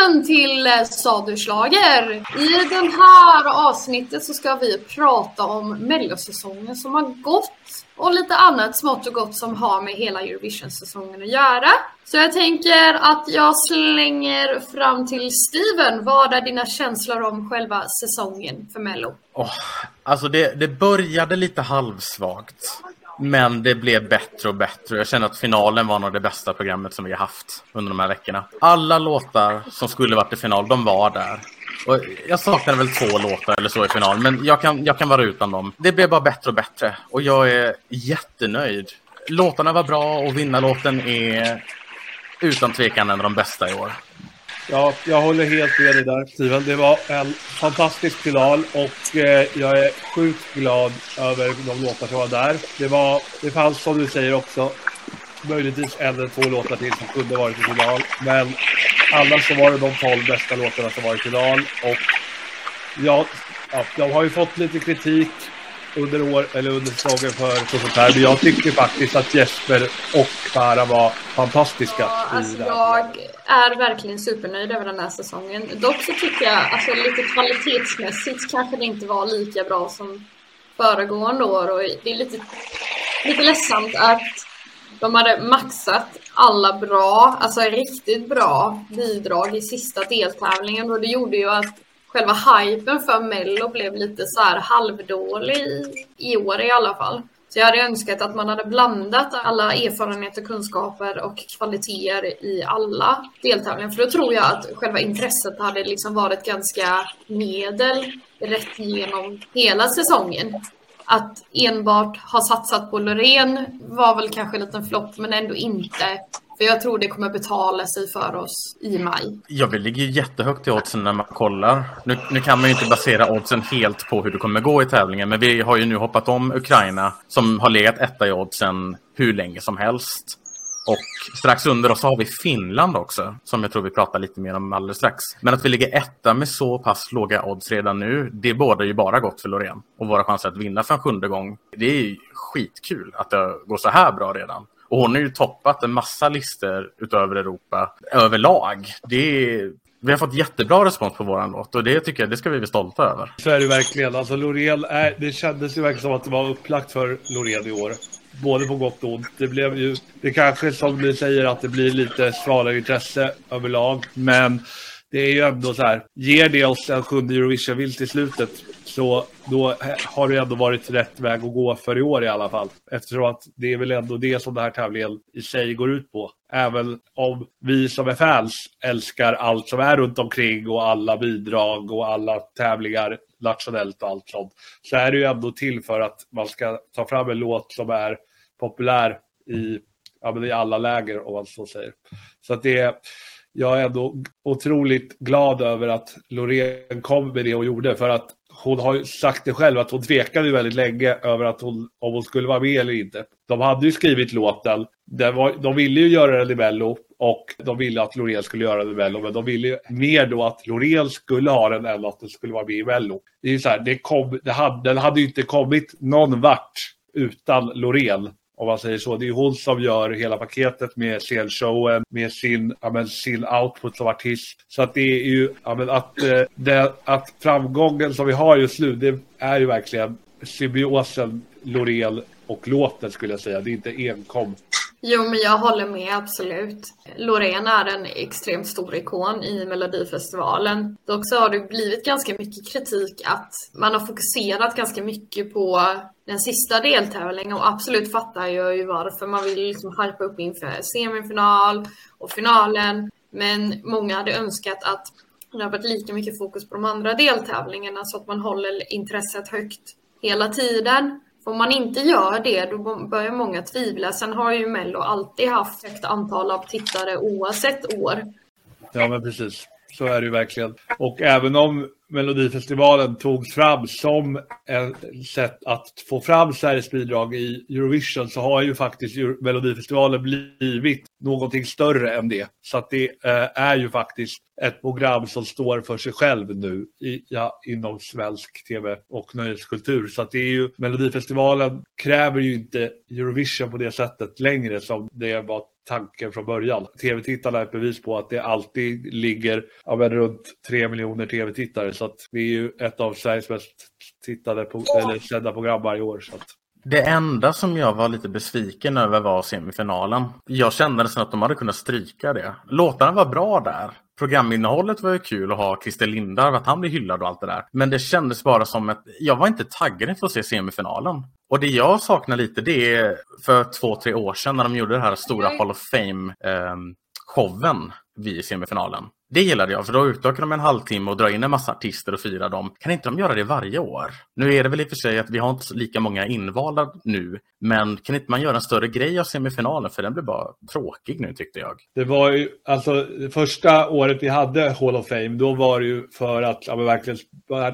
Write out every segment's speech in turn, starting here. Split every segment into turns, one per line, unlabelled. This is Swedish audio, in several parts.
Välkommen till eh, Saduslager! I det här avsnittet så ska vi prata om mellosäsongen som har gått och lite annat smått och gott som har med hela Eurovision-säsongen att göra. Så jag tänker att jag slänger fram till Steven. Vad är dina känslor om själva säsongen för Mello?
Oh, alltså det, det började lite halvsvagt. Men det blev bättre och bättre. Jag känner att finalen var nog det bästa programmet som vi har haft under de här veckorna. Alla låtar som skulle varit i final, de var där. Och jag saknade väl två låtar eller så i final, men jag kan, jag kan vara utan dem. Det blev bara bättre och bättre och jag är jättenöjd. Låtarna var bra och vinnarlåten är utan tvekan en av de bästa i år.
Ja, jag håller helt med dig där, Steven. Det var en fantastisk final och eh, jag är sjukt glad över de låtar som var där. Det, var, det fanns, som du säger också, möjligtvis en eller två låtar till som kunde varit i final. Men annars så var det de tolv bästa låtarna som var i final. Och ja, ja, de har ju fått lite kritik under år eller under säsongen för sånt här. Men jag tycker faktiskt att Jesper och Farah var fantastiska.
Ja, alltså jag är verkligen supernöjd över den här säsongen. Dock så tycker jag alltså lite kvalitetsmässigt kanske det inte var lika bra som föregående år och det är lite, lite ledsamt att de hade maxat alla bra, alltså riktigt bra bidrag i sista deltävlingen och det gjorde ju att själva hypen för Mello blev lite så här halvdålig i år i alla fall. Så jag hade önskat att man hade blandat alla erfarenheter, kunskaper och kvaliteter i alla deltävlingar. För då tror jag att själva intresset hade liksom varit ganska medel rätt igenom hela säsongen. Att enbart ha satsat på Loreen var väl kanske en liten flopp, men ändå inte. För jag tror det kommer betala sig för oss i maj.
Ja, vi ligger jättehögt i oddsen när man kollar. Nu, nu, kan man ju inte basera oddsen helt på hur det kommer gå i tävlingen, men vi har ju nu hoppat om Ukraina som har legat etta i oddsen hur länge som helst. Och strax under oss har vi Finland också, som jag tror vi pratar lite mer om alldeles strax. Men att vi ligger etta med så pass låga odds redan nu, det bådar ju bara gott för Loreen. Och våra chanser att vinna för en sjunde gång, det är ju skitkul att det går så här bra redan. Och hon har ju toppat en massa listor utöver Europa överlag. Det är, vi har fått jättebra respons på våran låt och det tycker jag det ska vi vara stolta över.
Så är det verkligen. Alltså Loreen är, det kändes ju verkligen som att det var upplagt för Loreen i år. Både på gott och ont. Det blev ju, det kanske som du säger att det blir lite svalare intresse överlag. Men det är ju ändå så här, ger det oss en sjunde Eurovision-vinst i slutet så då har det ändå varit rätt väg att gå för i år i alla fall. Eftersom att det är väl ändå det som den här tävlingen i sig går ut på. Även om vi som är fans älskar allt som är runt omkring och alla bidrag och alla tävlingar nationellt och allt sånt. Så är det ju ändå till för att man ska ta fram en låt som är populär i, ja, i alla läger om man så säger. Så att det jag är ändå otroligt glad över att Loreen kom med det hon gjorde. För att hon har ju sagt det själv att hon tvekade väldigt länge över att hon, om hon skulle vara med eller inte. De hade ju skrivit låten. Var, de ville ju göra den i Mello och de ville att Loreen skulle göra den i Mello. Men de ville ju mer då att Loreen skulle ha den än att den skulle vara med i Mello. Det är ju så här, det kom, det hade, den hade ju inte kommit någon vart utan Loreen om man säger så. Det är hon som gör hela paketet med scenshowen, med sin, ja, men, sin output som artist. Så att det är ju, ja, men, att, eh, det, att framgången som vi har just nu, det är ju verkligen symbiosen Loreen och låten skulle jag säga. Det är inte enkom
Jo, men jag håller med absolut. Loreen är en extremt stor ikon i Melodifestivalen. Dock så har det blivit ganska mycket kritik att man har fokuserat ganska mycket på den sista deltävlingen och absolut fattar jag ju varför. Man vill liksom hypa upp inför semifinal och finalen. Men många hade önskat att det har varit lika mycket fokus på de andra deltävlingarna så att man håller intresset högt hela tiden. Om man inte gör det, då börjar många tvivla. Sen har ju Mello alltid haft ett antal av tittare oavsett år.
Ja, men precis. Så är det ju verkligen. Och även om Melodifestivalen togs fram som ett sätt att få fram Sveriges bidrag i Eurovision så har ju faktiskt Melodifestivalen blivit någonting större än det. Så att det eh, är ju faktiskt ett program som står för sig själv nu i, ja, inom svensk tv och nöjeskultur. Så att det är ju, Melodifestivalen kräver ju inte Eurovision på det sättet längre som det var tanken från början. Tv-tittarna är ett bevis på att det alltid ligger ja, men runt 3 miljoner tv-tittare. Så att vi är ju ett av Sveriges mest tittade på, eller sedda program varje år. Så att...
Det enda som jag var lite besviken över var semifinalen. Jag kände nästan att de hade kunnat stryka det. Låtarna var bra där. Programinnehållet var ju kul att ha Christer Lindarw, att han blev hyllad och allt det där. Men det kändes bara som att jag var inte taggad inför att se semifinalen. Och det jag saknar lite det är för två, tre år sedan när de gjorde det här stora Hall of Fame eh, showen vid semifinalen. Det gillade jag, för då utökar de en halvtimme och drar in en massa artister och firar dem. Kan inte de göra det varje år? Nu är det väl i och för sig att vi har inte lika många invalda nu, men kan inte man göra en större grej av semifinalen? För den blev bara tråkig nu tyckte jag.
Det var ju, alltså första året vi hade Hall of Fame, då var det ju för att ja, verkligen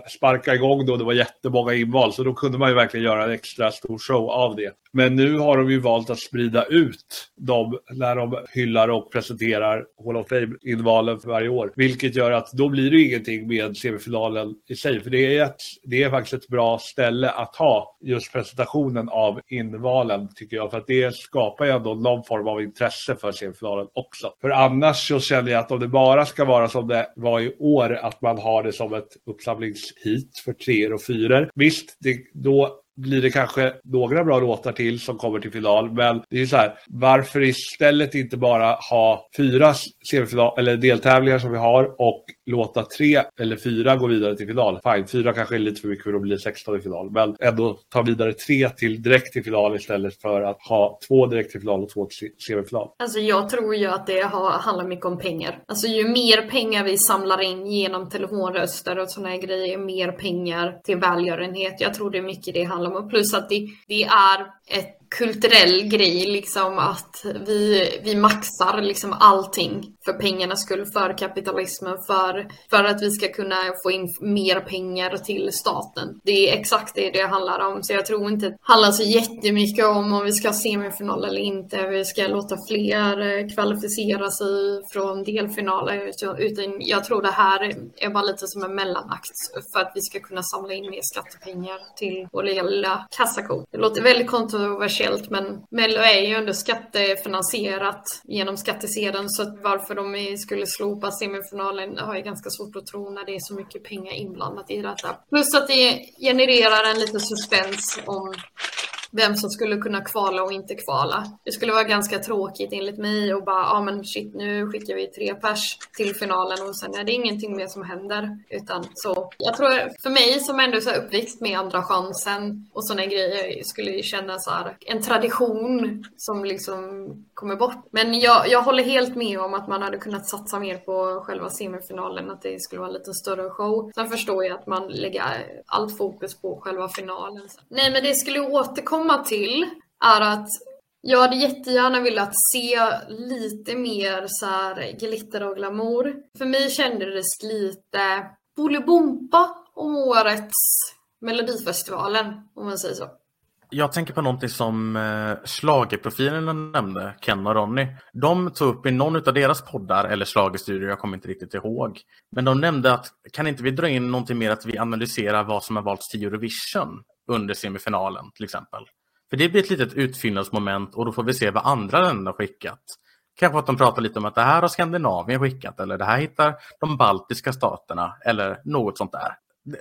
sparka igång då det var jättemånga inval, så då kunde man ju verkligen göra en extra stor show av det. Men nu har de ju valt att sprida ut dem när de hyllar och presenterar Hall of Fame-invalen för varje år. Vilket gör att då blir det ingenting med semifinalen i sig. För det är, ett, det är faktiskt ett bra ställe att ha just presentationen av invalen tycker jag. För att det skapar ju ändå någon form av intresse för semifinalen också. För annars så känner jag att om det bara ska vara som det var i år, att man har det som ett uppsamlingshit för treor och fyror. Visst, det, då blir det kanske några bra låtar till som kommer till final. Men det är så här, varför istället inte bara ha fyra semifinal eller deltävlingar som vi har och låta tre eller fyra gå vidare till final. Fine, fyra kanske är lite för mycket för då blir 16 i final. Men ändå ta vidare tre till direkt till final istället för att ha två direkt till final och två till semifinal.
Alltså jag tror ju att det handlar mycket om pengar. Alltså ju mer pengar vi samlar in genom telefonröster och sådana grejer, mer pengar till välgörenhet. Jag tror det är mycket det handlar handlar om. Plus att det, det är ett kulturell grej liksom att vi, vi maxar liksom allting för pengarnas skull, för kapitalismen, för, för att vi ska kunna få in mer pengar till staten. Det är exakt det det handlar om, så jag tror inte det handlar så jättemycket om om vi ska ha semifinal eller inte, vi ska låta fler eh, kvalificera sig från delfinaler, utan jag tror det här är bara lite som en mellanakt för att vi ska kunna samla in mer skattepengar till vår lilla kassako. Det låter väldigt kontroversiellt kontroversiellt men Mello är ju ändå skattefinansierat genom skattesedeln så varför de skulle slopa semifinalen har jag ganska svårt att tro när det är så mycket pengar inblandat i detta. Plus att det genererar en liten suspens om vem som skulle kunna kvala och inte kvala. Det skulle vara ganska tråkigt enligt mig och bara, ja ah, men shit nu skickar vi tre pers till finalen och sen är det ingenting mer som händer. Utan så, jag tror för mig som ändå är uppväxt med andra chansen och sådana grejer skulle ju kännas så här, en tradition som liksom kommer bort. Men jag, jag håller helt med om att man hade kunnat satsa mer på själva semifinalen, att det skulle vara en lite större show. Sen förstår jag att man lägger allt fokus på själva finalen. Nej men det skulle återkomma komma till är att jag hade jättegärna velat se lite mer så här glitter och glamour. För mig kändes det lite Bolibompa om årets Melodifestivalen, om man säger så.
Jag tänker på någonting som eh, nämnde, Ken och Ronny. De tog upp i någon av deras poddar eller slagerstudior, jag kommer inte riktigt ihåg. Men de nämnde att kan inte vi dra in någonting mer att vi analyserar vad som har valts till Eurovision under semifinalen till exempel. För det blir ett litet utfyllnadsmoment och då får vi se vad andra länder har skickat. Kanske att de pratar lite om att det här har Skandinavien skickat eller det här hittar de baltiska staterna eller något sånt där.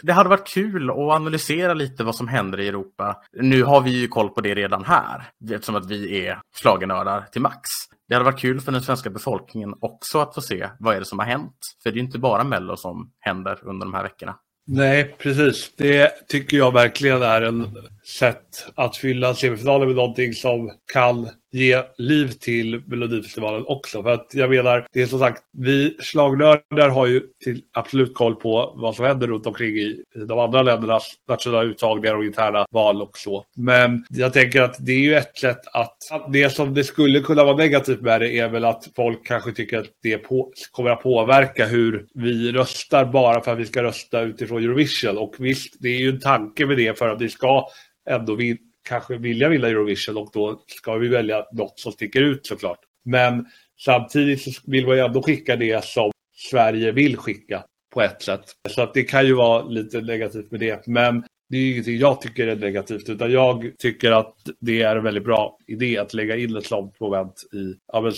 Det hade varit kul att analysera lite vad som händer i Europa. Nu har vi ju koll på det redan här eftersom att vi är slagenördar till max. Det hade varit kul för den svenska befolkningen också att få se vad är det som har hänt. För det är inte bara Mello som händer under de här veckorna.
Nej, precis. Det tycker jag verkligen är en sätt att fylla semifinalen med någonting som kan ge liv till Melodifestivalen också. För att jag menar, det är som sagt, vi slagnördar har ju till absolut koll på vad som händer runt omkring i, de andra ländernas nationella uttagningar och interna val och så. Men jag tänker att det är ju ett sätt att, att det som det skulle kunna vara negativt med det är väl att folk kanske tycker att det på, kommer att påverka hur vi röstar bara för att vi ska rösta utifrån Eurovision. Och visst, det är ju en tanke med det för att vi ska ändå vill, kanske vilja vinna Eurovision och då ska vi välja något som sticker ut såklart. Men samtidigt så vill man ju ändå skicka det som Sverige vill skicka på ett sätt. Så att det kan ju vara lite negativt med det. Men det är ju ingenting jag tycker är negativt utan jag tycker att det är en väldigt bra idé att lägga in ett sånt moment i, ja, men,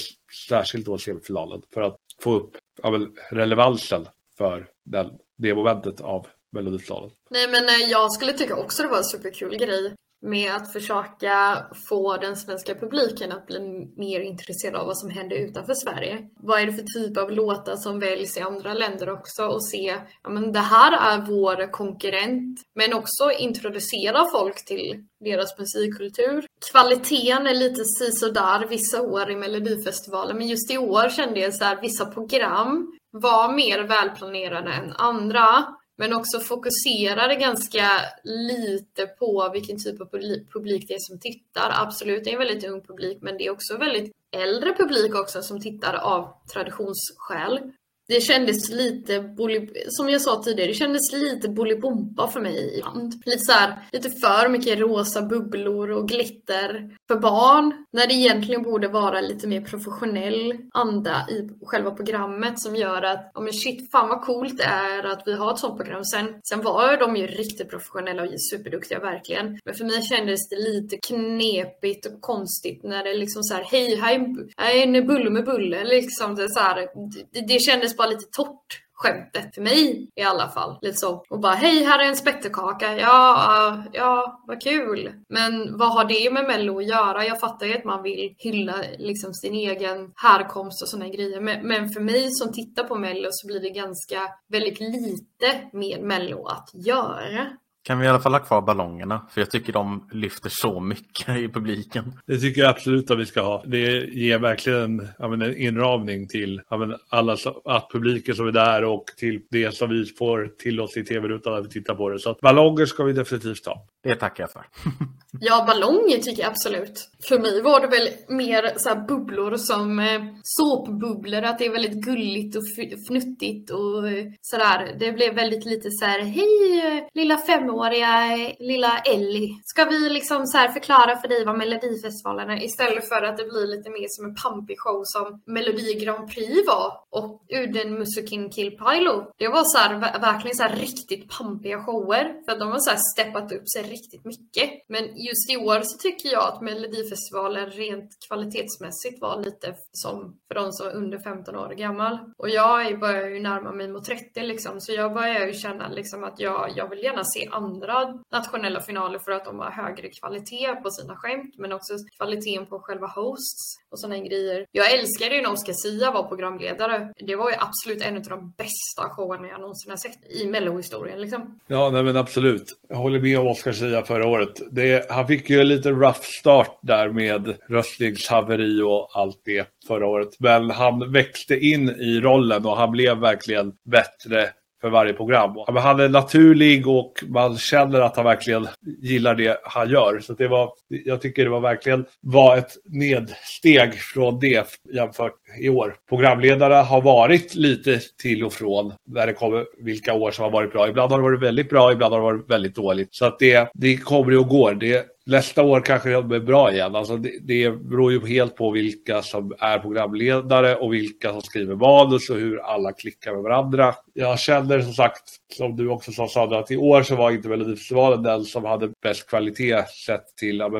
särskilt då semifinalen för att få upp ja, men, relevansen för den, det momentet av Melodifestivalen.
Nej men eh, jag skulle tycka också det var en superkul grej med att försöka få den svenska publiken att bli mer intresserad av vad som händer utanför Sverige. Vad är det för typ av låtar som väljs i andra länder också och se, ja men det här är vår konkurrent. Men också introducera folk till deras musikkultur. Kvaliteten är lite sisådär vissa år i Melodifestivalen men just i år kände jag så här, vissa program var mer välplanerade än andra. Men också fokuserade ganska lite på vilken typ av publik det är som tittar. Absolut, det är en väldigt ung publik, men det är också väldigt äldre publik också som tittar av traditionsskäl det kändes lite, som jag sa tidigare, det kändes lite bolibompa för mig ibland. Lite så här, lite för mycket rosa bubblor och glitter för barn. När det egentligen borde vara lite mer professionell anda i själva programmet som gör att, ja men shit, fan vad coolt det är att vi har ett sånt program. Sen, sen var de ju riktigt professionella och superduktiga verkligen. Men för mig kändes det lite knepigt och konstigt när det liksom så här, hej, här är en bulle med bulle. Liksom det, så här, det, det kändes Typ bara lite torrt skämtet för mig i alla fall. Lite så. Och bara hej här är en spettekaka. Ja, ja, vad kul. Men vad har det med mello att göra? Jag fattar ju att man vill hylla liksom sin egen härkomst och sådana grejer. Men, men för mig som tittar på mello så blir det ganska väldigt lite med mello att göra.
Kan vi i alla fall ha kvar ballongerna? För jag tycker de lyfter så mycket i publiken.
Det tycker jag absolut att vi ska ha. Det ger verkligen menar, en inramning till menar, alla att publiken som är där och till det som vi får till oss i tv-rutan när vi tittar på det. Så att ballonger ska vi definitivt ha.
Det tackar jag för.
ja, ballonger tycker jag absolut. För mig var det väl mer så bubblor som eh, såpbubblor, att det är väldigt gulligt och fnuttigt och eh, sådär. Det blev väldigt lite så här, hej eh, lilla femåring femåriga lilla Ellie. Ska vi liksom så förklara för dig vad Melodifestivalen är istället för att det blir lite mer som en pampig show som Melodi Grand Prix var och Uden Musukin Kill Pilo. Det var så här, verkligen så här riktigt pampiga shower för att de har så här steppat upp sig riktigt mycket. Men just i år så tycker jag att Melodifestivalen rent kvalitetsmässigt var lite som för de som är under 15 år gammal. Och jag börjar ju närma mig mot 30 liksom så jag börjar ju känna liksom att jag, jag vill gärna se andra nationella finaler för att de har högre kvalitet på sina skämt men också kvaliteten på själva hosts och sådana grejer. Jag älskade ju när Oscar Sia var programledare. Det var ju absolut en av de bästa showerna jag någonsin har sett i mellohistorien liksom.
Ja, nej men absolut. Jag håller med om Oscar Sia förra året. Det, han fick ju en lite rough start där med röstningshaveri och allt det förra året. Men han växte in i rollen och han blev verkligen bättre för varje program. Han är naturlig och man känner att han verkligen gillar det han gör. Så det var, jag tycker det var verkligen var ett nedsteg från det jämfört i år. Programledare har varit lite till och från när det kommer vilka år som har varit bra. Ibland har det varit väldigt bra, ibland har det varit väldigt dåligt. Så att det, det kommer och går. Det, Nästa år kanske det blir bra igen. Alltså det, det beror ju helt på vilka som är programledare och vilka som skriver manus och hur alla klickar med varandra. Jag känner som sagt, som du också sa Sandra, att i år så var inte Melodifestivalen den som hade bäst kvalitet sett till ja,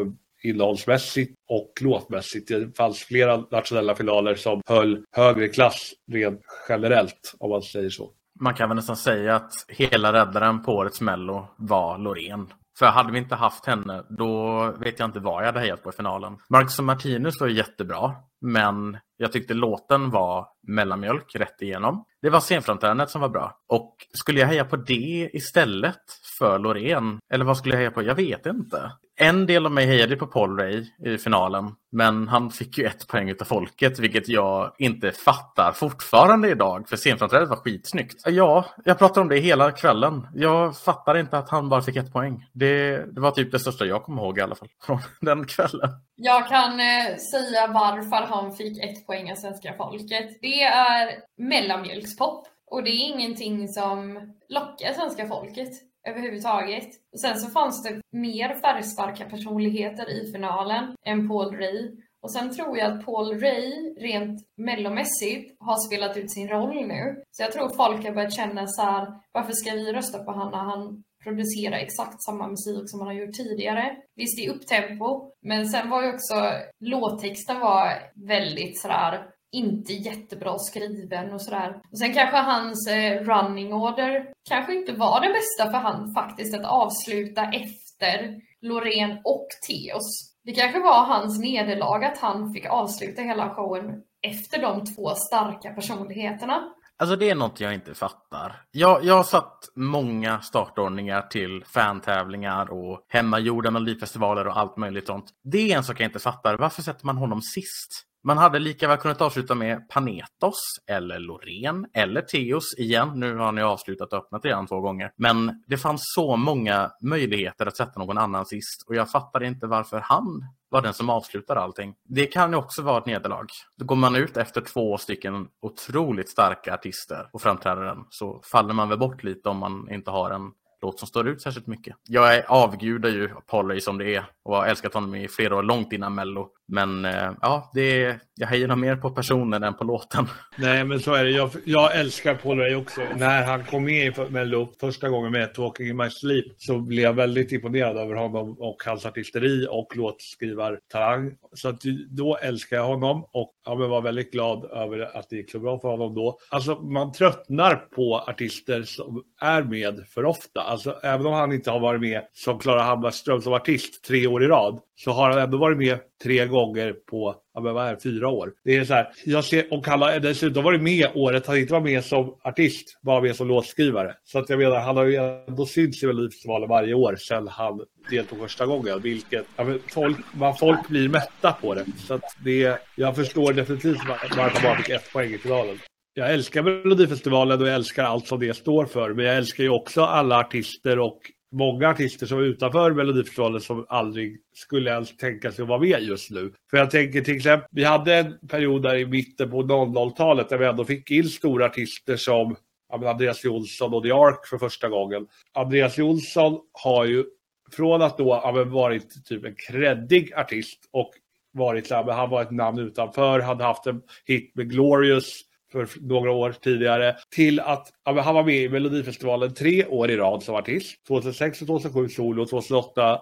innehållsmässigt och låtmässigt. Det fanns flera nationella finaler som höll högre klass rent generellt, om man säger så.
Man kan väl nästan säga att hela räddaren på årets Mello var Loreen. För hade vi inte haft henne, då vet jag inte vad jag hade hejat på i finalen. Marcus och Martinus var jättebra, men jag tyckte låten var mellanmjölk rätt igenom. Det var scenframträdandet som var bra. Och skulle jag heja på det istället för Loreen? Eller vad skulle jag heja på? Jag vet inte. En del av mig hejade på Paul Ray i finalen, men han fick ju ett poäng av folket, vilket jag inte fattar fortfarande idag, för scenframträdandet var skitsnyggt. Ja, jag pratar om det hela kvällen. Jag fattar inte att han bara fick ett poäng. Det, det var typ det största jag kommer ihåg i alla fall, från den kvällen.
Jag kan eh, säga varför han fick ett poäng av svenska folket. Det är mellanmjölkspop. Och det är ingenting som lockar svenska folket överhuvudtaget. Och sen så fanns det mer färgstarka personligheter i finalen än Paul Ray. Och sen tror jag att Paul Ray rent mellomässigt har spelat ut sin roll nu. Så jag tror folk har börjat känna så här, varför ska vi rösta på honom när han producera exakt samma musik som man har gjort tidigare. Visst, det är upptempo, men sen var ju också låttexten var väldigt sådär inte jättebra skriven och sådär. Och sen kanske hans eh, running order kanske inte var det bästa för han faktiskt att avsluta efter Loreen och Teos. Det kanske var hans nederlag att han fick avsluta hela showen efter de två starka personligheterna.
Alltså det är något jag inte fattar. Jag, jag har satt många startordningar till fantävlingar och hemmagjorda melodifestivaler och allt möjligt sånt. Det är en sak jag inte fattar. Varför sätter man honom sist? Man hade lika väl kunnat avsluta med Panetos eller Loreen eller Teos igen. Nu har ni avslutat och öppnat redan två gånger. Men det fanns så många möjligheter att sätta någon annan sist och jag fattar inte varför han var den som avslutar allting. Det kan ju också vara ett nederlag. Då går man ut efter två stycken otroligt starka artister och framträdanden så faller man väl bort lite om man inte har en låt som står ut särskilt mycket. Jag avgudar ju Polly som det är och har älskat honom i flera år, långt innan Mello. Men eh, ja, det är, jag hejar nog mer på personen än på låten.
Nej, men så är det. Jag, jag älskar Paul Ray också. När han kom med i Mello första gången med Talking in my sleep så blev jag väldigt imponerad över honom och hans artisteri och låtskrivartalang. Så att, då älskar jag honom och jag var väldigt glad över att det gick så bra för honom då. Alltså, man tröttnar på artister som är med för ofta. Alltså, även om han inte har varit med som Klara Hammarström som artist tre år i rad så har han ändå varit med tre gånger på, ja men vad är det, fyra år. Det är så här, jag ser, och han har dessutom varit med året han inte var med som artist, bara med som låtskrivare. Så att jag menar, han har ju ändå synts i Melodifestivalen varje år sedan han deltog första gången. Vilket, ja, men folk, man, folk blir mätta på det. Så att det, jag förstår definitivt varför han bara fick ett poäng i finalen. Jag älskar Melodifestivalen och jag älskar allt som det står för. Men jag älskar ju också alla artister och många artister som är utanför Melodifestivalen som aldrig skulle ens tänka sig att vara med just nu. För jag tänker till exempel, vi hade en period där i mitten på 00-talet där vi ändå fick in stora artister som Andreas Jonsson och The Ark för första gången. Andreas Jonsson har ju från att då ha varit typ en kreddig artist och varit så här, han var ett namn utanför, hade haft en hit med Glorious för några år tidigare till att ja, han var med i Melodifestivalen tre år i rad som artist. 2006 och 2007 solo, 2008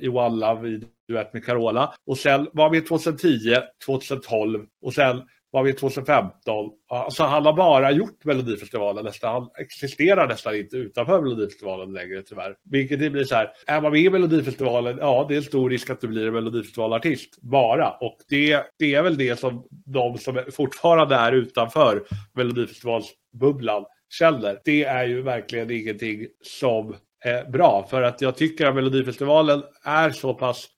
i One Love i duett med Carola. Och sen var han med 2010, 2012 och sen var vi 2015. Alltså han har bara gjort Melodifestivalen nästan. Han existerar nästan inte utanför Melodifestivalen längre tyvärr. Vilket det blir så här, är man med i Melodifestivalen, ja det är en stor risk att du blir en Melodifestivalartist. Bara. Och det, det är väl det som de som fortfarande är utanför Melodifestivalsbubblan känner. Det är ju verkligen ingenting som är bra. För att jag tycker att Melodifestivalen är så pass...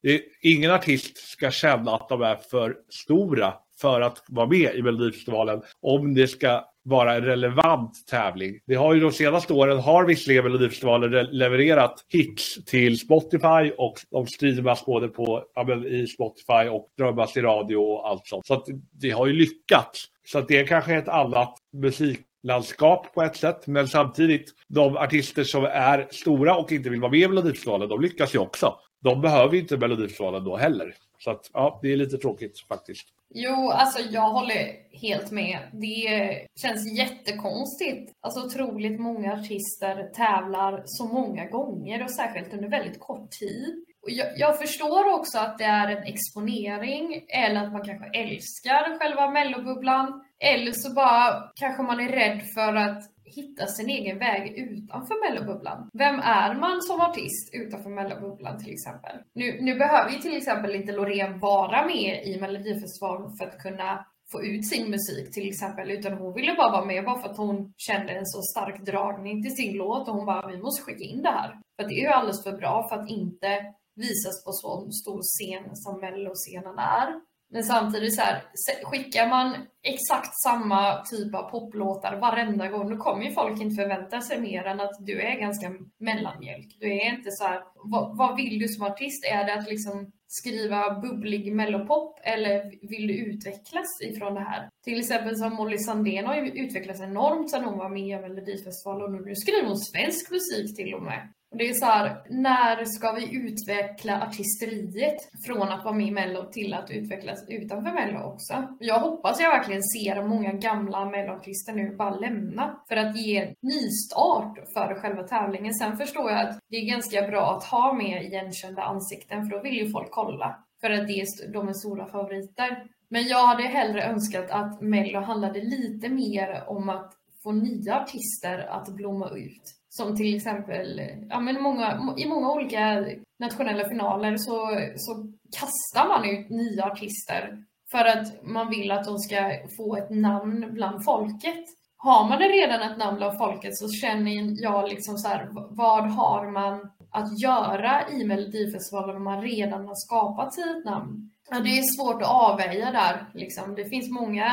Ingen artist ska känna att de är för stora för att vara med i Melodifestivalen om det ska vara en relevant tävling. Det har ju de senaste åren har visserligen Melodifestivalen levererat hits till Spotify och de streamas både på, ja, i Spotify och drömmas i radio och allt sånt. Så att det har ju lyckats. Så att det är kanske ett annat musiklandskap på ett sätt. Men samtidigt, de artister som är stora och inte vill vara med i Melodifestivalen, de lyckas ju också. De behöver ju inte Melodifestivalen då heller. Så att, ja, det är lite tråkigt faktiskt.
Jo, alltså jag håller helt med. Det känns jättekonstigt. Alltså otroligt många artister tävlar så många gånger och särskilt under väldigt kort tid. Och jag, jag förstår också att det är en exponering eller att man kanske älskar själva mellobubblan. Eller så bara kanske man är rädd för att hitta sin egen väg utanför mellobubblan. Vem är man som artist utanför mellobubblan till exempel? Nu, nu behöver ju till exempel inte Loreen vara med i Melodifestivalen för att kunna få ut sin musik till exempel, utan hon ville bara vara med bara för att hon kände en så stark dragning till sin låt och hon bara, vi måste skicka in det här. För det är ju alldeles för bra för att inte visas på så stor scen som melloscenen är. Men samtidigt så här, skickar man exakt samma typ av poplåtar varenda gång, då kommer ju folk inte förvänta sig mer än att du är ganska mellanmjölk. Du är inte så här, vad, vad vill du som artist? Är det att liksom skriva bubblig mellopop eller vill du utvecklas ifrån det här? Till exempel som Molly Sandén har ju utvecklats enormt sedan hon var med i Melodifestivalen och nu skriver hon svensk musik till och med. Det är så här, när ska vi utveckla artisteriet från att vara med i Mello till att utvecklas utanför Mello också? Jag hoppas jag verkligen ser många gamla Melloartister nu bara lämna för att ge en nystart för själva tävlingen. Sen förstår jag att det är ganska bra att ha med igenkända ansikten för då vill ju folk kolla. För att det är, de är stora favoriter. Men jag hade hellre önskat att Mello handlade lite mer om att få nya artister att blomma ut. Som till exempel, ja men många, i många olika nationella finaler så, så kastar man ut nya artister för att man vill att de ska få ett namn bland folket. Har man det redan ett namn bland folket så känner jag liksom så här, vad har man att göra i Melodifestivalen om man redan har skapat sig ett namn? Ja, det är svårt att avväga där. Liksom. Det finns många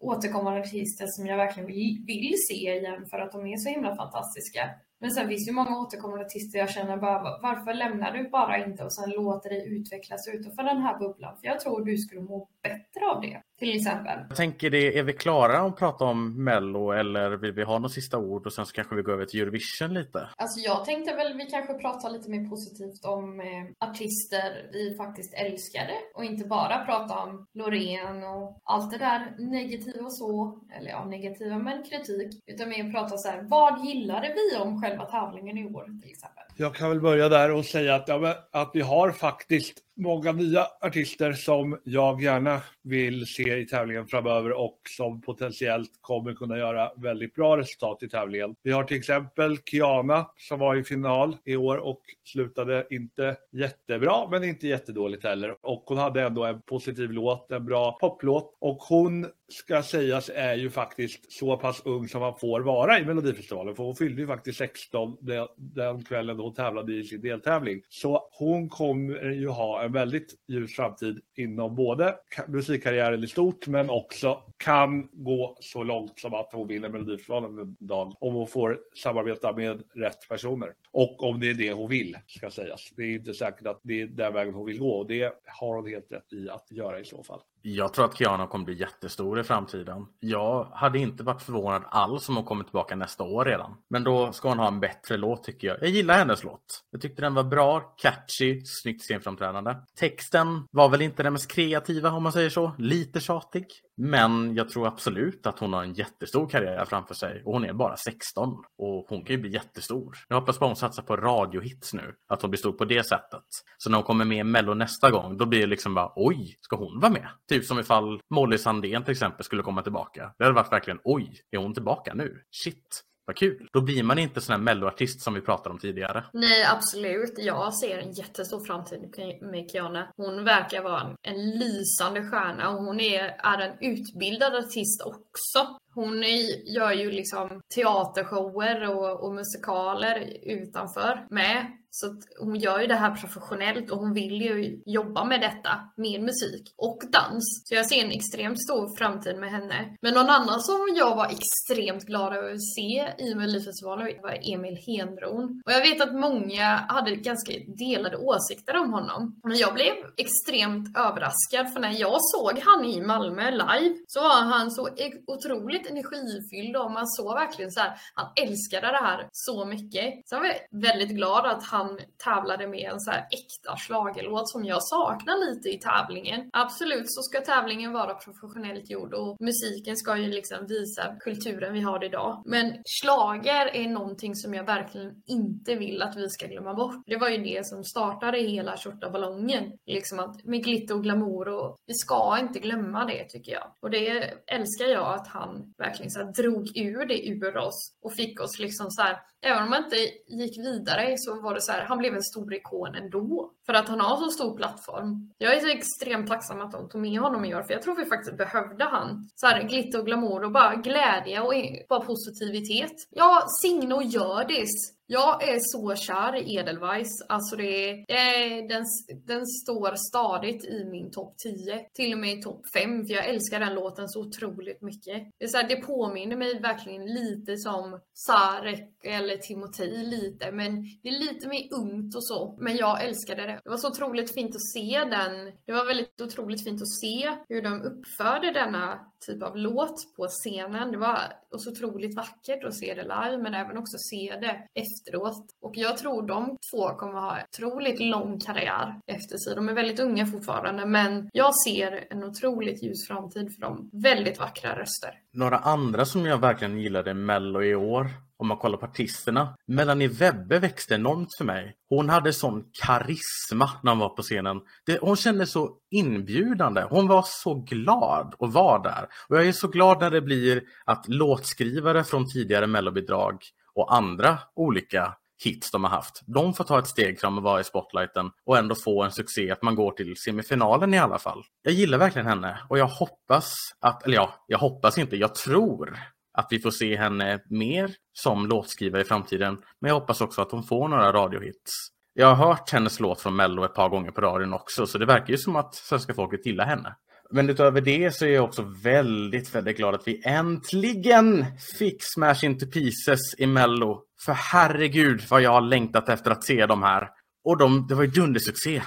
återkommande artister som jag verkligen vill, vill se igen för att de är så himla fantastiska. Men sen finns det ju många återkommande artister jag känner bara, varför lämnar du bara inte och sen låter dig utvecklas utanför den här bubblan? För jag tror du skulle må bättre av det, till exempel.
Jag tänker det, är vi klara att prata om Mello eller vill vi ha några sista ord och sen så kanske vi går över till Eurovision lite?
Alltså jag tänkte väl vi kanske pratar lite mer positivt om eh, artister vi faktiskt älskade och inte bara prata om Loreen och allt det där negativa och så, eller ja, negativa men kritik, utan mer prata så här, vad gillade vi om själva tävlingen i år till exempel?
Jag kan väl börja där och säga att, ja, att vi har faktiskt många nya artister som jag gärna vill se i tävlingen framöver och som potentiellt kommer kunna göra väldigt bra resultat i tävlingen. Vi har till exempel Kiana som var i final i år och slutade inte jättebra men inte jättedåligt heller. Och hon hade ändå en positiv låt, en bra poplåt och hon ska sägas är ju faktiskt så pass ung som man får vara i Melodifestivalen. För hon fyllde ju faktiskt 16 den, kvällen hon tävlade i sin deltävling. Så hon kommer ju ha en väldigt ljus framtid inom både musikkarriären i stort men också kan gå så långt som att hon vinner Melodifestivalen en dag om hon får samarbeta med rätt personer. Och om det är det hon vill, ska sägas. Det är inte säkert att det är den vägen hon vill gå och det har hon helt rätt i att göra i så fall.
Jag tror att Kiana kommer bli jättestor i framtiden. Jag hade inte varit förvånad alls om hon kommer tillbaka nästa år redan. Men då ska hon ha en bättre låt tycker jag. Jag gillar hennes låt. Jag tyckte den var bra, catchy, snyggt scenframträdande. Texten var väl inte den mest kreativa om man säger så. Lite tjatig. Men jag tror absolut att hon har en jättestor karriär framför sig. Och hon är bara 16. Och hon kan ju bli jättestor. Jag hoppas bara hon satsar på radiohits nu. Att hon blir stor på det sättet. Så när hon kommer med i Mello nästa gång, då blir det liksom bara oj, ska hon vara med? Typ som ifall Molly Sandén till exempel skulle komma tillbaka. Det hade varit verkligen oj, är hon tillbaka nu? Shit. Vad kul. Då blir man inte sån här melloartist som vi pratade om tidigare.
Nej, absolut. Jag ser en jättestor framtid med Kiana. Hon verkar vara en lysande stjärna och hon är, är en utbildad artist också. Hon är, gör ju liksom teatershower och, och musikaler utanför med. Så hon gör ju det här professionellt och hon vill ju jobba med detta, med musik och dans. Så jag ser en extremt stor framtid med henne. Men någon annan som jag var extremt glad över att se i Melodifestivalen var Emil Henbron. Och jag vet att många hade ganska delade åsikter om honom. Men jag blev extremt överraskad för när jag såg han i Malmö live så var han så e- otroligt energifylld och man såg verkligen så här, han älskade det här så mycket. Så jag var väldigt glad att han han tävlade med en så här äkta slagelåt som jag saknar lite i tävlingen. Absolut så ska tävlingen vara professionellt gjord och musiken ska ju liksom visa kulturen vi har idag. Men slager är någonting som jag verkligen inte vill att vi ska glömma bort. Det var ju det som startade hela ballongen. Liksom att med glitter och glamour och vi ska inte glömma det tycker jag. Och det älskar jag att han verkligen så drog ur det ur oss och fick oss liksom så här, även om man inte gick vidare så var det så här, han blev en stor ikon ändå. För att han har så stor plattform. Jag är så extremt tacksam att de tog med honom i år, för jag tror vi faktiskt behövde han. Så här, glitter och glamour och bara glädje och bara positivitet. Ja, Signe och Hjördis jag är så kär i Edelweiss. Alltså det är, den, den står stadigt i min topp 10. Till och med i topp 5 för jag älskar den låten så otroligt mycket. Det, är så här, det påminner mig verkligen lite som Sarek eller Timotej lite men det är lite mer ungt och så. Men jag älskade det. Det var så otroligt fint att se den. Det var väldigt otroligt fint att se hur de uppförde denna typ av låt på scenen. Det var så otroligt vackert att se det live men även också se det efteråt. Och jag tror de två kommer ha otroligt lång karriär efter sig. De är väldigt unga fortfarande men jag ser en otroligt ljus framtid för dem. Väldigt vackra röster.
Några andra som jag verkligen gillade Mello i år om man kollar på artisterna. Melanie Webbe växte enormt för mig. Hon hade sån karisma när hon var på scenen. Det, hon kände så inbjudande. Hon var så glad att vara där. Och jag är så glad när det blir att låtskrivare från tidigare mellobidrag och andra olika hits de har haft. De får ta ett steg fram och vara i spotlighten och ändå få en succé att man går till semifinalen i alla fall. Jag gillar verkligen henne och jag hoppas att, eller ja, jag hoppas inte, jag tror att vi får se henne mer som låtskrivare i framtiden. Men jag hoppas också att hon får några radiohits. Jag har hört hennes låt från Mello ett par gånger på radion också, så det verkar ju som att svenska folket gillar henne. Men utöver det så är jag också väldigt, väldigt glad att vi äntligen fick Smash Into Pieces i Mello. För herregud vad jag har längtat efter att se dem här. Och de, det var ju dundersuccé.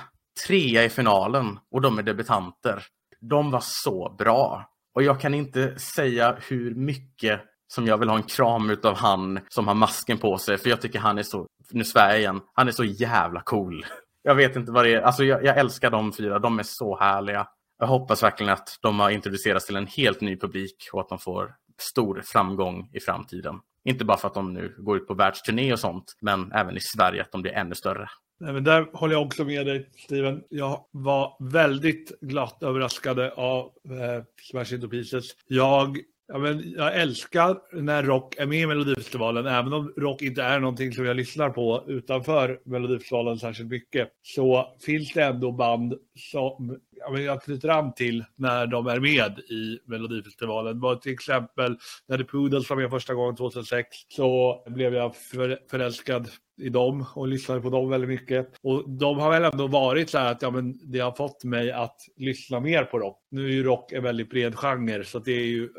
Trea i finalen och de är debutanter. De var så bra. Och jag kan inte säga hur mycket som jag vill ha en kram utav han som har masken på sig. För jag tycker han är så, nu svär jag igen, han är så jävla cool. Jag vet inte vad det är, alltså jag, jag älskar de fyra, de är så härliga. Jag hoppas verkligen att de har introducerats till en helt ny publik och att de får stor framgång i framtiden. Inte bara för att de nu går ut på världsturné och sånt, men även i Sverige att de blir ännu större.
Nej, men där håller jag också med dig, Steven. Jag var väldigt glatt överraskad av eh, Smash Into Pieces. Jag Ja, men jag älskar när rock är med i Melodifestivalen, även om rock inte är någonting som jag lyssnar på utanför Melodifestivalen särskilt mycket, så finns det ändå band som ja, men jag knyter an till när de är med i Melodifestivalen. Det var till exempel när The Poodles var med första gången 2006 så blev jag för, förälskad i dem och lyssnade på dem väldigt mycket. Och de har väl ändå varit så här att ja, men det har fått mig att lyssna mer på rock. Nu är ju rock en väldigt bred genre så det är ju,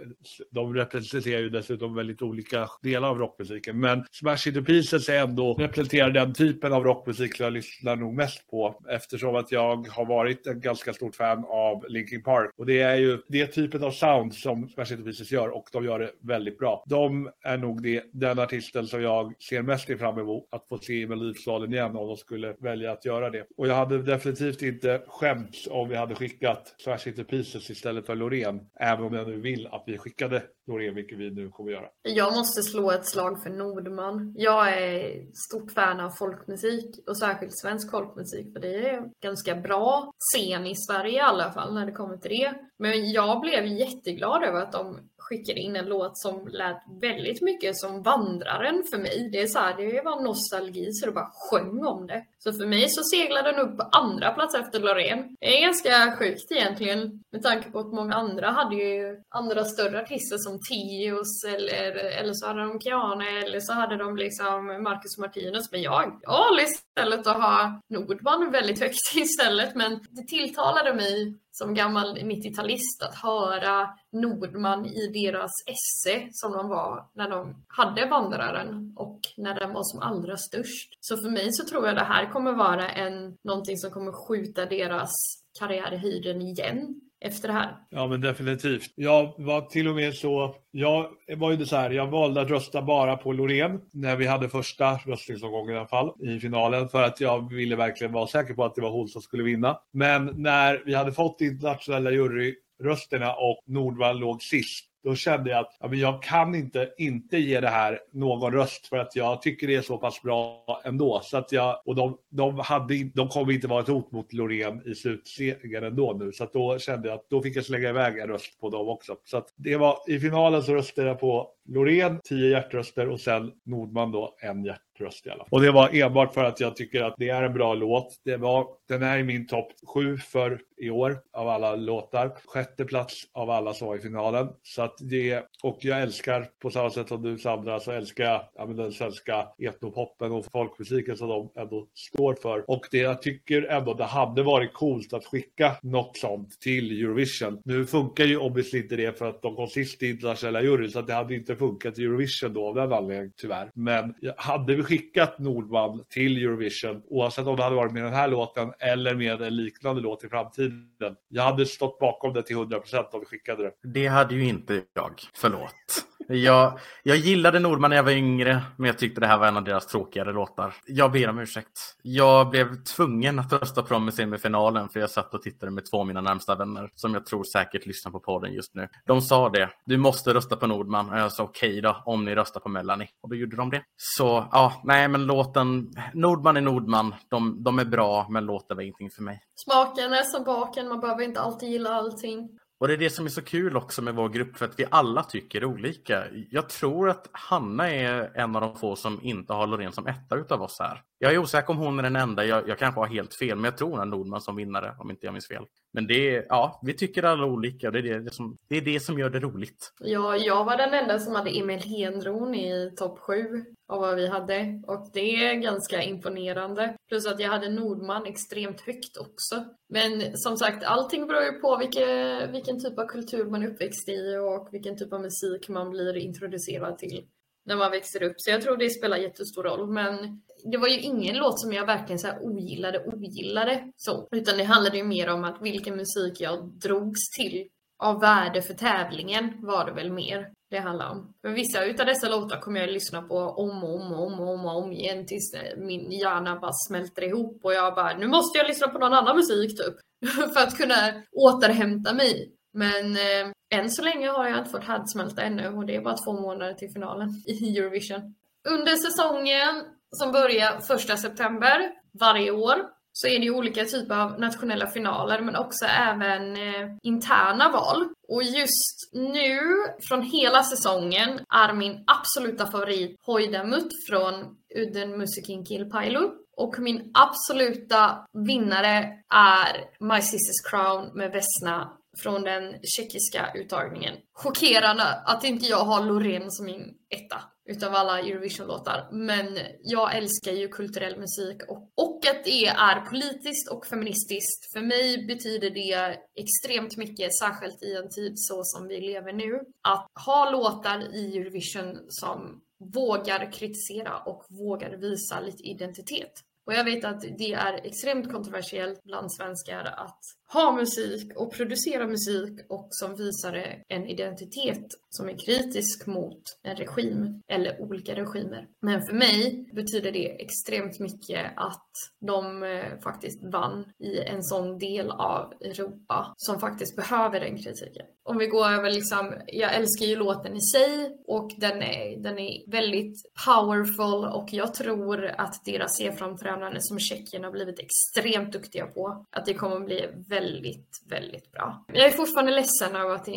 de representerar ju dessutom väldigt olika delar av rockmusiken. Men Smash Into Pieces är ändå representerar den typen av rockmusik som jag lyssnar nog mest på eftersom att jag har varit en ganska stort fan av Linkin Park. Och det är ju det typen av sound som Smash Into Pieces gör och de gör det väldigt bra. De är nog det, den artisten som jag ser mest fram emot att få se i Melodifestivalen igen om de skulle välja att göra det. Och jag hade definitivt inte skämts om vi hade skickat Smash Into Pieces istället för Loreen. Även om jag nu vill att vi skickade Loreen, vilket vi nu kommer göra.
Jag måste slå ett slag för Nordman. Jag är stort fan av folkmusik och särskilt svensk folkmusik för det är ganska bra scen i Sverige i alla fall när det kommer till det. Men jag blev jätteglad över att de skickade in en låt som lät väldigt mycket som Vandraren för mig. Det är så här, det var nostalgi så det bara sjöng om det. Så för mig så seglade den upp på andra plats efter Loreen. Det är ganska sjukt egentligen med tanke på att många andra hade ju andra större artister som Tios eller, eller så hade de Kiana eller så hade de liksom Marcus Martinus. Men jag, jag valde istället att ha Nordman väldigt högt istället men det tilltalade mig som gammal 90-talist att höra Nordman i deras esse som de var när de hade Vandraren och när den var som allra störst. Så för mig så tror jag det här kommer vara en, någonting som kommer skjuta deras karriär i höjden igen efter det här.
Ja men definitivt. Jag var till och med så, jag var ju så här, jag valde att rösta bara på Loreen när vi hade första röstningsomgången i alla fall i finalen för att jag ville verkligen vara säker på att det var hon som skulle vinna. Men när vi hade fått internationella juryrösterna och Nordvall låg sist då kände jag att ja, men jag kan inte inte ge det här någon röst för att jag tycker det är så pass bra ändå. Så att jag, och de, de, hade, de kommer inte vara ett hot mot Loreen i slutsegern ändå nu. Så att då kände jag att då fick jag slänga iväg en röst på dem också. Så att det var, i finalen så röstade jag på Loreen, 10 hjärtröster och sen Nordman då en hjärt röst i alla fall. Och det var enbart för att jag tycker att det är en bra låt. Det var, den är i min topp sju för i år av alla låtar. Sjätte plats av alla som var i finalen. Så att det, och jag älskar på samma sätt som du Sandra så älskar jag ja, den svenska etnopoppen och folkmusiken som de ändå står för. Och det jag tycker ändå det hade varit coolt att skicka något sånt till Eurovision. Nu funkar ju obviously inte det för att de kom sist i internationella juryn så att det hade inte funkat i Eurovision då av den anledningen tyvärr. Men hade vi skickat Nordman till Eurovision oavsett om det hade varit med den här låten eller med en liknande låt i framtiden. Jag hade stått bakom det till 100% om vi skickade det.
Det hade ju inte jag. Förlåt. Jag, jag gillade Nordman när jag var yngre, men jag tyckte det här var en av deras tråkigare låtar. Jag ber om ursäkt. Jag blev tvungen att rösta på dem i semifinalen för jag satt och tittade med två av mina närmsta vänner som jag tror säkert lyssnar på podden just nu. De sa det, du måste rösta på Nordman. Och jag sa okej okay då, om ni röstar på Melanie. Och då gjorde de det. Så ja, nej men låten, Nordman är Nordman. De, de är bra, men låten var ingenting för mig.
Smaken är som baken, man behöver inte alltid gilla allting.
Och det är det som är så kul också med vår grupp för att vi alla tycker olika. Jag tror att Hanna är en av de få som inte har Loreen som etta utav oss här. Jag är osäker om hon är den enda, jag, jag kanske har helt fel, men jag tror hon är Nordman som vinnare om inte jag minns fel. Men det är, ja, vi tycker alla olika och det är det, som, det är det som gör det roligt.
Ja, jag var den enda som hade Emil Henron i topp sju av vad vi hade och det är ganska imponerande. Plus att jag hade Nordman extremt högt också. Men som sagt, allting beror ju på vilke, vilken typ av kultur man är uppväxt i och vilken typ av musik man blir introducerad till när man växer upp. Så jag tror det spelar jättestor roll. Men det var ju ingen låt som jag verkligen så här ogillade, ogillade så. Utan det handlade ju mer om att vilken musik jag drogs till av värde för tävlingen var det väl mer det handlar om. För vissa utav dessa låtar kommer jag lyssna på om och om och om och om, och om igen tills min hjärna bara smälter ihop och jag bara, nu måste jag lyssna på någon annan musik typ. för att kunna återhämta mig. Men eh, än så länge har jag inte fått härdsmälta ännu och det är bara två månader till finalen i Eurovision. Under säsongen som börjar första september varje år så är det ju olika typer av nationella finaler men också även eh, interna val. Och just nu, från hela säsongen, är min absoluta favorit Hoidamut från Udden Musikin Kilpailu. Och min absoluta vinnare är My Sisters Crown med Vesna från den tjeckiska uttagningen. Chockerande att inte jag har Loreen som min etta utav alla Eurovision-låtar. Men jag älskar ju kulturell musik och, och att det är politiskt och feministiskt. För mig betyder det extremt mycket, särskilt i en tid så som vi lever nu. Att ha låtar i Eurovision som vågar kritisera och vågar visa lite identitet. Och jag vet att det är extremt kontroversiellt bland svenskar att ha musik och producera musik och som visar en identitet som är kritisk mot en regim eller olika regimer. Men för mig betyder det extremt mycket att de eh, faktiskt vann i en sån del av Europa som faktiskt behöver den kritiken. Om vi går över liksom, jag älskar ju låten i sig och den är, den är väldigt powerful och jag tror att deras e-framträdande som Tjeckien har blivit extremt duktiga på, att det kommer bli väldigt väldigt, väldigt bra. Jag är fortfarande ledsen över att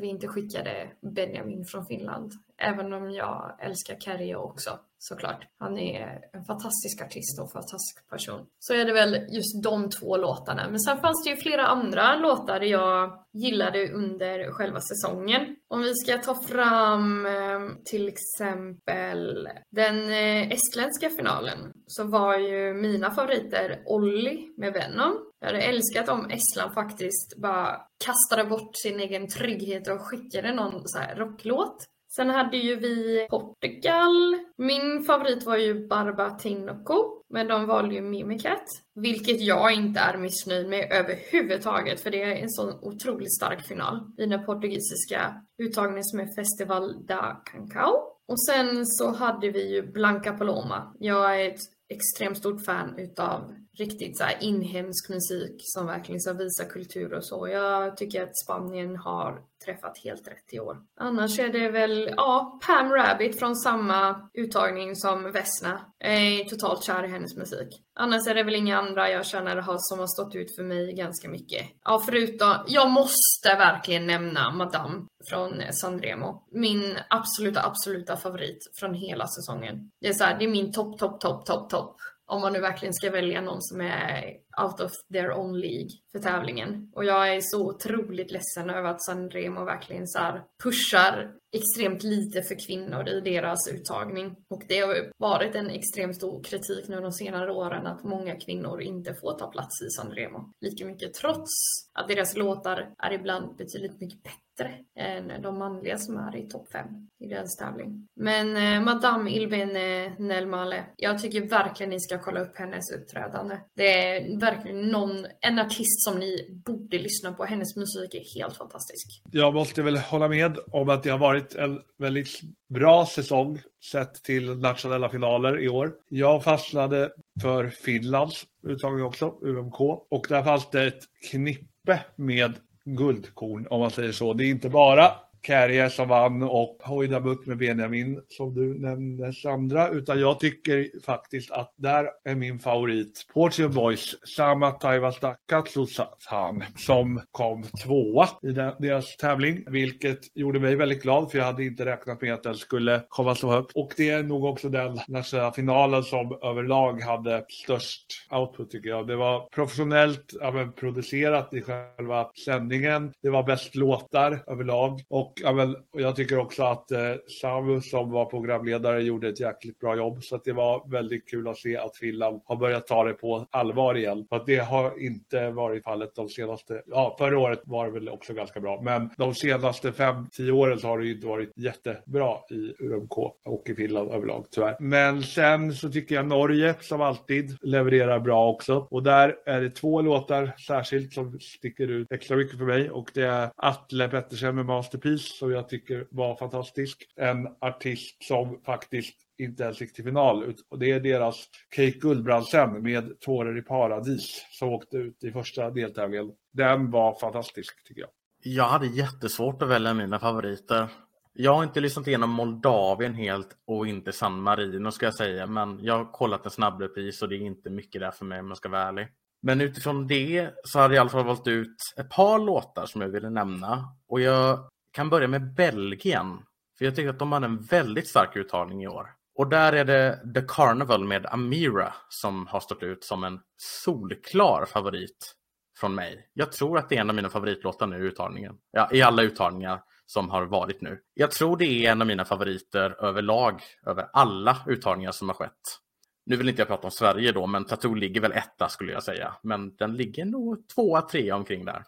vi inte skickade Benjamin från Finland. Även om jag älskar Kärjo också såklart. Han är en fantastisk artist och en fantastisk person. Så är det väl just de två låtarna. Men sen fanns det ju flera andra låtar jag gillade under själva säsongen. Om vi ska ta fram eh, till exempel den eh, estländska finalen så var ju mina favoriter Olli med Venom. Jag hade älskat om Estland faktiskt bara kastade bort sin egen trygghet och skickade någon så här rocklåt. Sen hade ju vi Portugal. Min favorit var ju Barba Tinoco. Men de valde ju Mimicat. Vilket jag inte är missnöjd med överhuvudtaget. För det är en sån otroligt stark final. I den portugisiska uttagningen som är Festival da Cancao. Och sen så hade vi ju Blanca Paloma. Jag är ett extremt stort fan utav riktigt så inhemsk musik som verkligen så visar kultur och så. Jag tycker att Spanien har träffat helt rätt i år. Annars är det väl, ja, Pam Rabbit från samma uttagning som Vesna. Jag är totalt kär i hennes musik. Annars är det väl inga andra jag känner har, som har stått ut för mig ganska mycket. Ja, förutom, jag måste verkligen nämna Madame från eh, Sanremo. Min absoluta, absoluta favorit från hela säsongen. Det är så här, det är min topp, topp, topp, topp, topp om man nu verkligen ska välja någon som är out of their own League för tävlingen. Och jag är så otroligt ledsen över att Sanremo verkligen så pushar extremt lite för kvinnor i deras uttagning. Och det har varit en extremt stor kritik nu de senare åren att många kvinnor inte får ta plats i Sanremo lika mycket trots att deras låtar är ibland betydligt mycket bättre bättre än de manliga som är i topp 5 i deras tävling. Men eh, Madame Ilbene Nelmale, jag tycker verkligen ni ska kolla upp hennes uppträdande. Det är verkligen någon, en artist som ni borde lyssna på. Hennes musik är helt fantastisk.
Jag måste väl hålla med om att det har varit en väldigt bra säsong sett till nationella finaler i år. Jag fastnade för Finlands uttagning också, UMK. Och där fanns det ett knippe med guldkorn om man säger så. Det är inte bara Kärje som vann och Hoidabuk med Benjamin som du nämnde Sandra. Utan jag tycker faktiskt att där är min favorit Portion Boys Sama Taivasta Katsusan som kom tvåa i deras tävling. Vilket gjorde mig väldigt glad för jag hade inte räknat med att den skulle komma så högt. Och det är nog också den nationella finalen som överlag hade störst output tycker jag. Det var professionellt ja, producerat i själva sändningen. Det var bäst låtar överlag. Och ja, men, jag tycker också att eh, Samu som var programledare gjorde ett jäkligt bra jobb. Så att det var väldigt kul att se att Finland har börjat ta det på allvar igen. För att det har inte varit fallet de senaste, ja förra året var det väl också ganska bra. Men de senaste fem, tio åren så har det ju inte varit jättebra i UMK och i Finland överlag tyvärr. Men sen så tycker jag Norge som alltid levererar bra också. Och där är det två låtar särskilt som sticker ut extra mycket för mig. Och det är Atle Pettersen med Masterpiece som jag tycker var fantastisk. En artist som faktiskt inte ens gick till final. Och det är deras Kate Guldbrandsen med Tårar i paradis som åkte ut i första deltävlingen. Den var fantastisk tycker jag.
Jag hade jättesvårt att välja mina favoriter. Jag har inte lyssnat igenom Moldavien helt och inte San Marino ska jag säga. Men jag har kollat en snabbrepris och det är inte mycket där för mig om jag ska vara ärlig. Men utifrån det så hade jag i alla fall valt ut ett par låtar som jag ville nämna. Och jag kan börja med Belgien. För jag tycker att de hade en väldigt stark uttagning i år. Och där är det The Carnival med Amira som har stått ut som en solklar favorit från mig. Jag tror att det är en av mina favoritlåtar nu i uttagningen. Ja, i alla uttagningar som har varit nu. Jag tror det är en av mina favoriter överlag, över alla uttagningar som har skett. Nu vill inte jag prata om Sverige då, men Tattoo ligger väl etta skulle jag säga. Men den ligger nog tvåa, trea omkring där.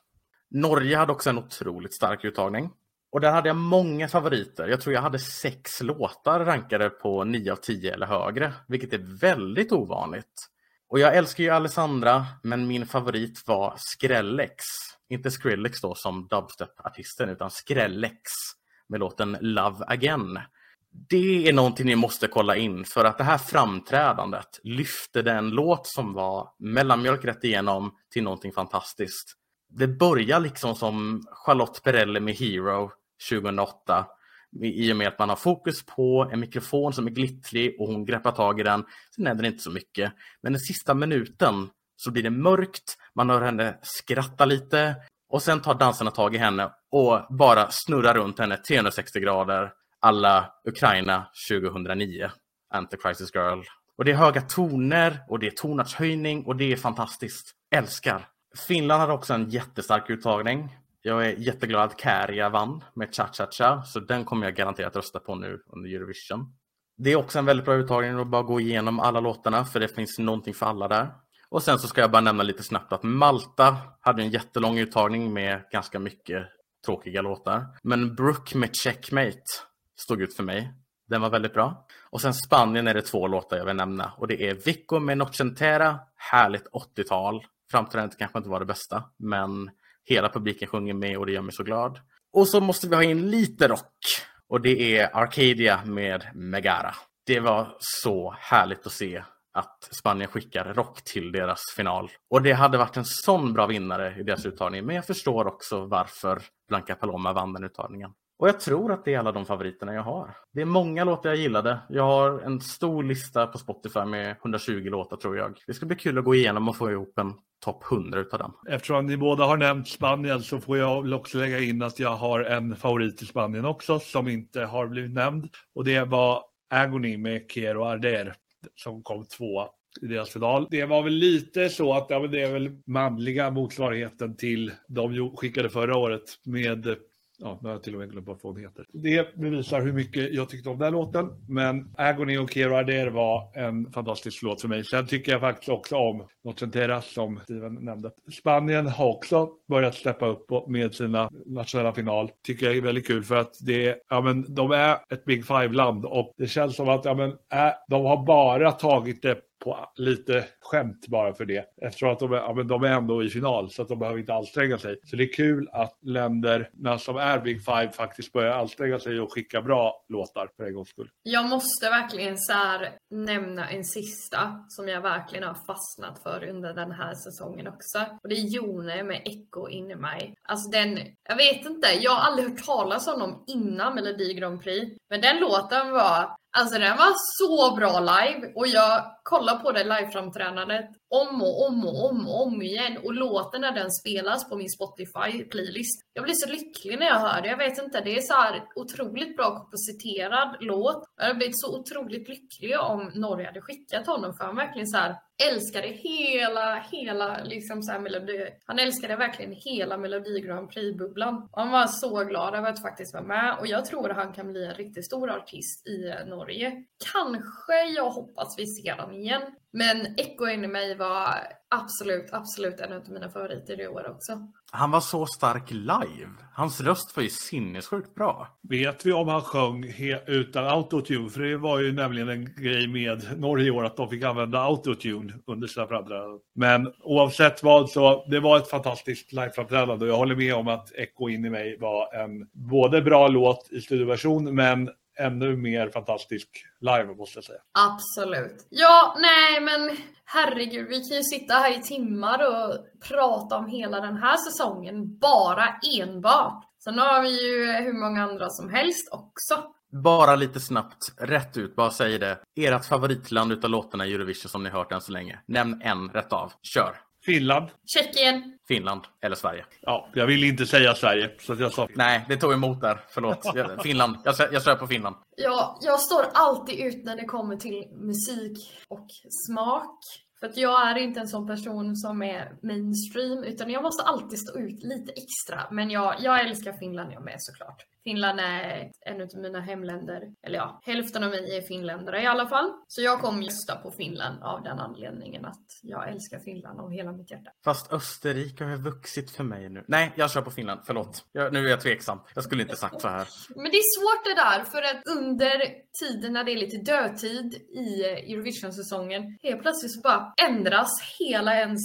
Norge hade också en otroligt stark uttagning. Och där hade jag många favoriter. Jag tror jag hade sex låtar rankade på 9 av 10 eller högre, vilket är väldigt ovanligt. Och jag älskar ju Alessandra, men min favorit var Skrellex. Inte Skrillex då som dubstep-artisten, utan Skrellex med låten Love Again. Det är någonting ni måste kolla in för att det här framträdandet lyfte den låt som var mellanmjölk rätt igenom till någonting fantastiskt. Det börjar liksom som Charlotte Perrelli med Hero 2008 i och med att man har fokus på en mikrofon som är glittrig och hon greppar tag i den. Sen händer det inte så mycket. Men den sista minuten så blir det mörkt, man hör henne skratta lite och sen tar dansarna tag i henne och bara snurrar runt henne 360 grader alla Ukraina 2009, Anticrisis Girl. Och det är höga toner och det är tonartshöjning och det är fantastiskt. Älskar! Finland hade också en jättestark uttagning. Jag är jätteglad att Kärja vann med Cha Cha Cha, så den kommer jag garanterat rösta på nu under Eurovision. Det är också en väldigt bra uttagning att bara gå igenom alla låtarna, för det finns någonting för alla där. Och sen så ska jag bara nämna lite snabbt att Malta hade en jättelång uttagning med ganska mycket tråkiga låtar. Men Brooke med Checkmate stod ut för mig. Den var väldigt bra. Och sen Spanien är det två låtar jag vill nämna och det är Vico med Nocentera, härligt 80-tal. Framträdandet kanske inte var det bästa, men hela publiken sjunger med och det gör mig så glad. Och så måste vi ha in lite rock och det är Arcadia med Megara. Det var så härligt att se att Spanien skickar rock till deras final. Och det hade varit en sån bra vinnare i deras uttagning, men jag förstår också varför Blanca Paloma vann den uttagningen. Och jag tror att det är alla de favoriterna jag har. Det är många låtar jag gillade. Jag har en stor lista på Spotify med 120 låtar tror jag. Det ska bli kul att gå igenom och få ihop en topp 100 utav dem.
Eftersom ni båda har nämnt Spanien så får jag också lägga in att jag har en favorit i Spanien också som inte har blivit nämnd. Och det var Agony med Kero Arder som kom tvåa i deras final. Det var väl lite så att ja, det är väl manliga motsvarigheten till de skickade förra året med Ja, nu har jag till och med glömt vad hon heter. Det bevisar hur mycket jag tyckte om den låten. Men Agony och Kira Adair var en fantastisk låt för mig. Sen tycker jag faktiskt också om Nocenteras som Steven nämnde. Spanien har också börjat släppa upp med sina nationella final. Tycker jag är väldigt kul för att det, ja, men, de är ett Big Five-land och det känns som att ja, men, äh, de har bara tagit det på lite skämt bara för det. Eftersom att de är, ja, men de är ändå i final så att de behöver inte anstränga sig. Så det är kul att länderna som är Big Five faktiskt börjar anstränga sig och skicka bra låtar för en gångs skull.
Jag måste verkligen så här nämna en sista som jag verkligen har fastnat för under den här säsongen också. Och det är Jone med Echo in i mig. Alltså den, jag vet inte, jag har aldrig hört talas om honom innan Melodi Grand Prix. Men den låten var Alltså den var så bra live och jag Kolla på det liveframträdandet om och om och om och om igen och låten när den spelas på min Spotify-playlist. Jag blir så lycklig när jag hör det. Jag vet inte, det är så här otroligt bra kompositerad låt. Jag hade blivit så otroligt lycklig om Norge hade skickat honom för han verkligen så här älskade hela, hela liksom så här melodi. Han älskade verkligen hela Melodi Grand Prix-bubblan. Han var så glad över att faktiskt vara med och jag tror att han kan bli en riktigt stor artist i Norge. Kanske jag hoppas vi ser honom igen. Men Echo in i mig var absolut, absolut en av mina favoriter i år också.
Han var så stark live. Hans röst var ju sinnessjukt bra.
Vet vi om han sjöng utan autotune? För det var ju nämligen en grej med Norge i år att de fick använda autotune under sina framträdanden. Men oavsett vad så det var ett fantastiskt liveframträdande och jag håller med om att Echo in i mig var en både bra låt i studioversion men ännu mer fantastisk live måste jag säga.
Absolut. Ja, nej men herregud, vi kan ju sitta här i timmar och prata om hela den här säsongen bara enbart. Sen har vi ju hur många andra som helst också.
Bara lite snabbt, rätt ut, bara säg det. Ert favoritland utav låtarna i Eurovision som ni hört än så länge. Nämn en rätt av. Kör!
Finland.
Tjeckien.
Finland eller Sverige.
Ja, jag ville inte säga Sverige. Så jag sa...
Nej, det tog emot där. Förlåt. Finland. Jag, jag kör på Finland.
Ja, jag står alltid ut när det kommer till musik och smak. För att jag är inte en sån person som är mainstream, utan jag måste alltid stå ut lite extra. Men jag, jag älskar Finland jag med såklart. Finland är en av mina hemländer. Eller ja, hälften av mig är finländare i alla fall. Så jag kommer rösta på Finland av den anledningen att jag älskar Finland av hela mitt hjärta.
Fast Österrike har vuxit för mig nu. Nej, jag kör på Finland. Förlåt. Jag, nu är jag tveksam. Jag skulle inte sagt så här.
Men det är svårt det där, för att under tiden när det är lite dödtid i Eurovision-säsongen, helt plötsligt så bara ändras hela ens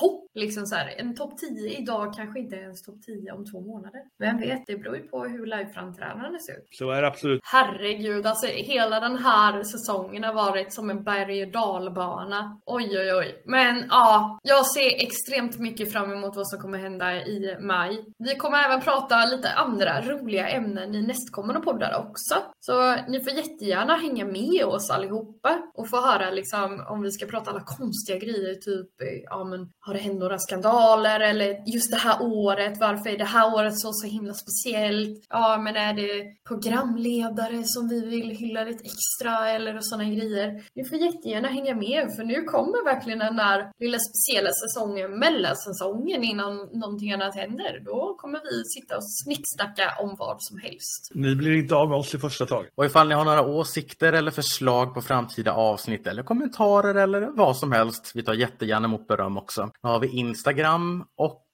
topp. Liksom så här, en topp 10 idag kanske inte är ens topp 10 om två månader. Vem vet, det beror ju på hur liveframträdande ser ut.
Så är det absolut.
Herregud, alltså hela den här säsongen har varit som en berg och dalbana. Oj, oj, oj. Men ja, jag ser extremt mycket fram emot vad som kommer hända i maj. Vi kommer även prata lite andra roliga ämnen i nästkommande poddar också. Så ni får jättegärna hänga med oss allihopa och få höra liksom om vi ska prata alla konstiga grejer, typ ja men har det hänt några skandaler eller just det här året, varför är det här året så, så himla speciellt? Ja, men är det programledare som vi vill hylla lite extra eller sådana grejer? Ni får jättegärna hänga med för nu kommer verkligen den där lilla speciella säsongen, mellansäsongen innan någonting annat händer. Då kommer vi sitta och snicksnacka om vad som helst.
Ni blir inte av med oss i första taget.
Och ifall ni har några åsikter eller förslag på framtida avsnitt eller kommentarer eller vad som helst, vi tar jättegärna emot beröm också. Då har vi Instagram och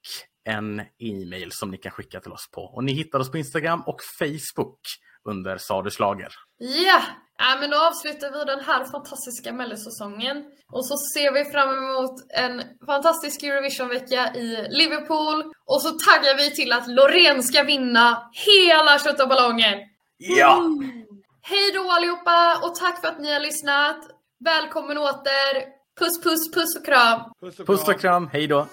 en e-mail som ni kan skicka till oss på. Och ni hittar oss på Instagram och Facebook under Sadeslager.
Ja, ja men då avslutar vi den här fantastiska mellosäsongen. Och så ser vi fram emot en fantastisk Eurovision-vecka i Liverpool. Och så taggar vi till att Loreen ska vinna hela Köttoballongen.
Ja!
Mm. Hej då allihopa och tack för att ni har lyssnat. Välkommen åter. Puss puss puss och kram.
Puss och kram, puss och kram. hej då.